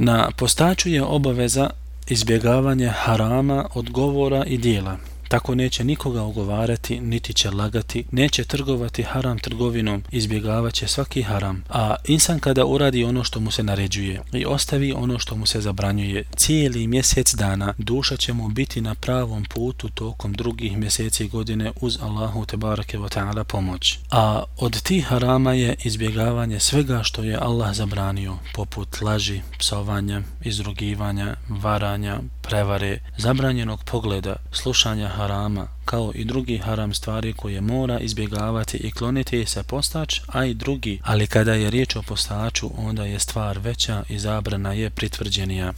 Na postaču je obaveza izbjegavanje harama od govora i dijela, Tako neće nikoga ogovarati, niti će lagati, neće trgovati haram trgovinom, izbjegavat će svaki haram. A insan kada uradi ono što mu se naređuje i ostavi ono što mu se zabranjuje, cijeli mjesec dana duša će mu biti na pravom putu tokom drugih mjeseci godine uz Allahu te barake wa ta'ala pomoć. A od tih harama je izbjegavanje svega što je Allah zabranio, poput laži, psovanja, izrugivanja, varanja, prevare, zabranjenog pogleda, slušanja harama, kao i drugi haram stvari koje mora izbjegavati i kloniti se postač, a i drugi, ali kada je riječ o postaču, onda je stvar veća i zabrana je pritvrđenija.